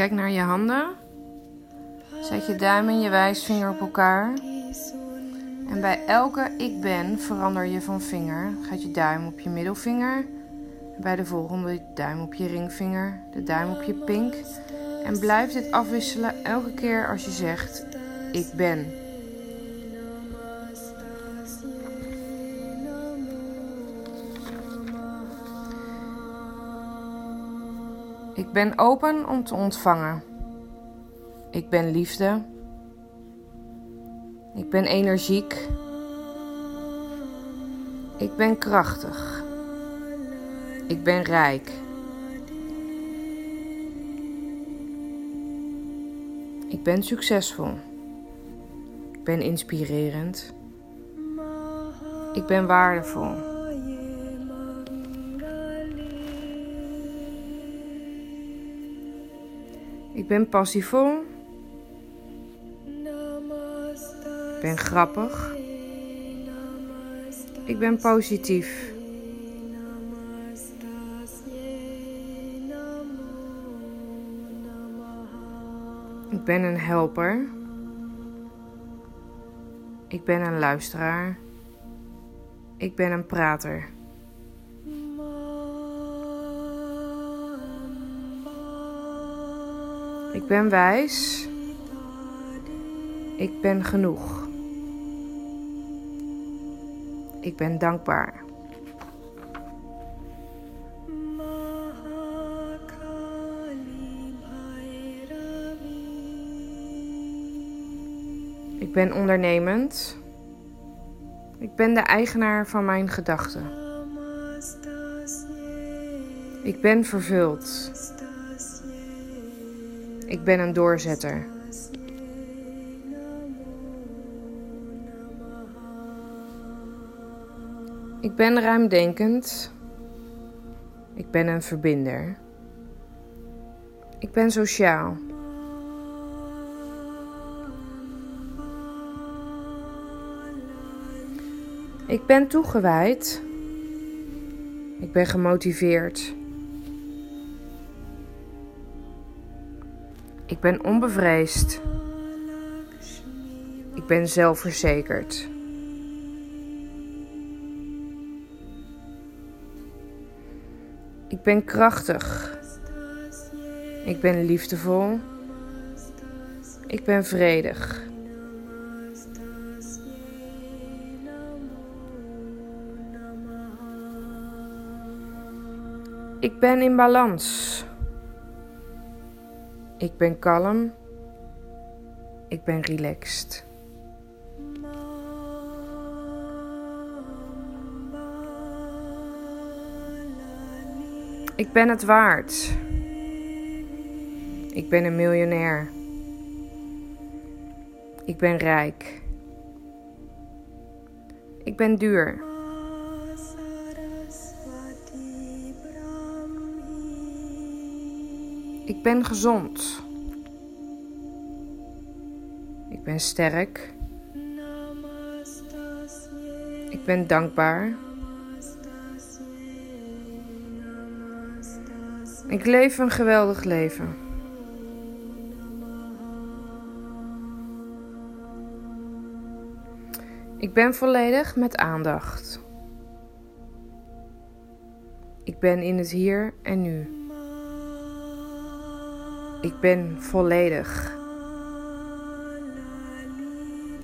Kijk naar je handen. Zet je duim en je wijsvinger op elkaar. En bij elke ik ben verander je van vinger. Gaat je duim op je middelvinger. Bij de volgende duim op je ringvinger. De duim op je pink. En blijf dit afwisselen elke keer als je zegt ik ben. Ik ben open om te ontvangen. Ik ben liefde. Ik ben energiek. Ik ben krachtig. Ik ben rijk. Ik ben succesvol. Ik ben inspirerend. Ik ben waardevol. Ben passievol. Ik ben grappig. Ik ben positief. Ik ben een helper. Ik ben een luisteraar. Ik ben een prater. Ik ben wijs. Ik ben genoeg. Ik ben dankbaar. Ik ben ondernemend. Ik ben de eigenaar van mijn gedachten. Ik ben vervuld. Ik ben een doorzetter. Ik ben ruimdenkend. Ik ben een verbinder. Ik ben sociaal. Ik ben toegewijd. Ik ben gemotiveerd. Ik ben onbevreesd. Ik ben zelfverzekerd. Ik ben krachtig. Ik ben liefdevol. Ik ben vredig. Ik ben in balans. Ik ben kalm. Ik ben relaxed. Ik ben het waard. Ik ben een miljonair. Ik ben rijk. Ik ben duur. Ik ben gezond. Ik ben sterk. Ik ben dankbaar. Ik leef een geweldig leven. Ik ben volledig met aandacht. Ik ben in het hier en nu. Ik ben volledig.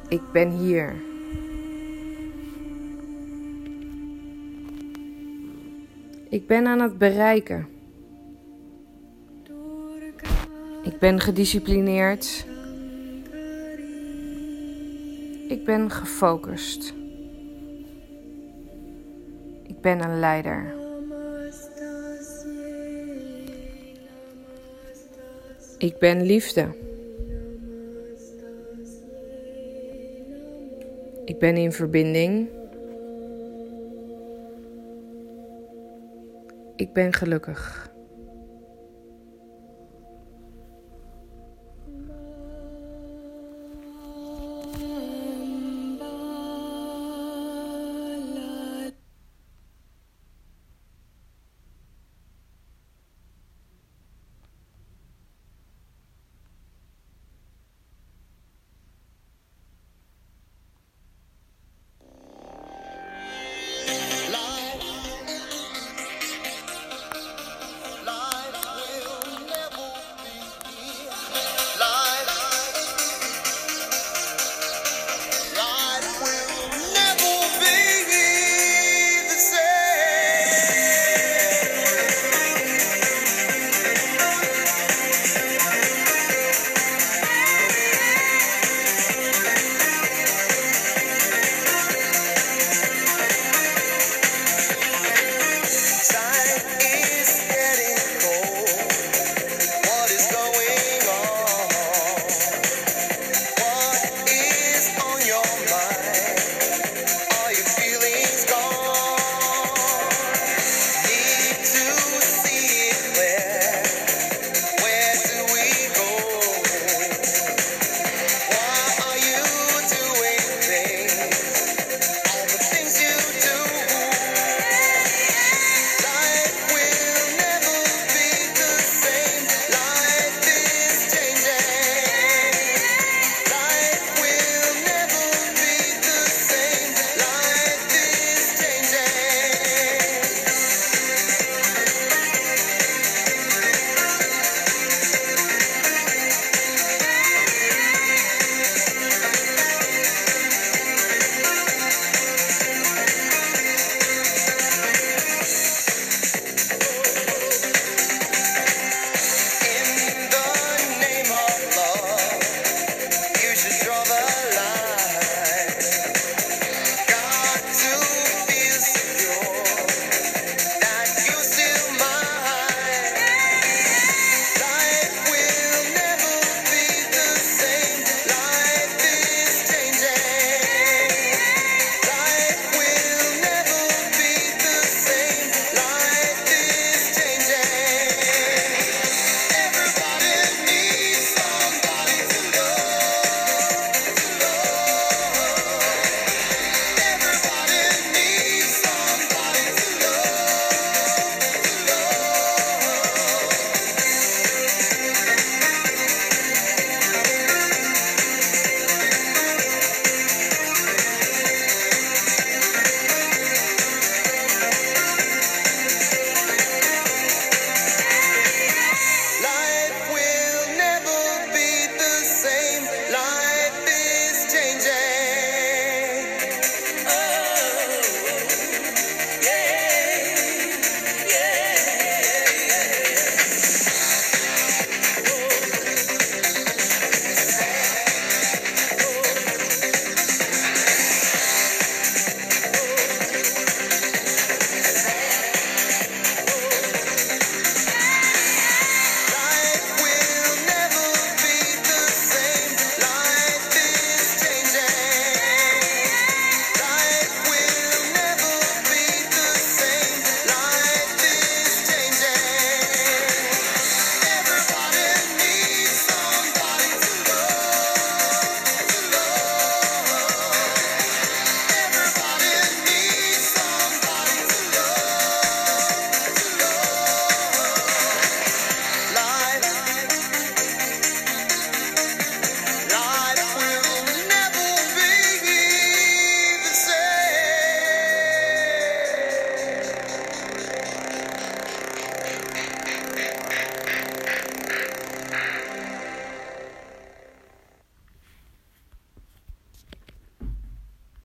Ik ben hier. Ik ben aan het bereiken. Ik ben gedisciplineerd. Ik ben gefocust. Ik ben een leider. Ik ben liefde. Ik ben in verbinding. Ik ben gelukkig.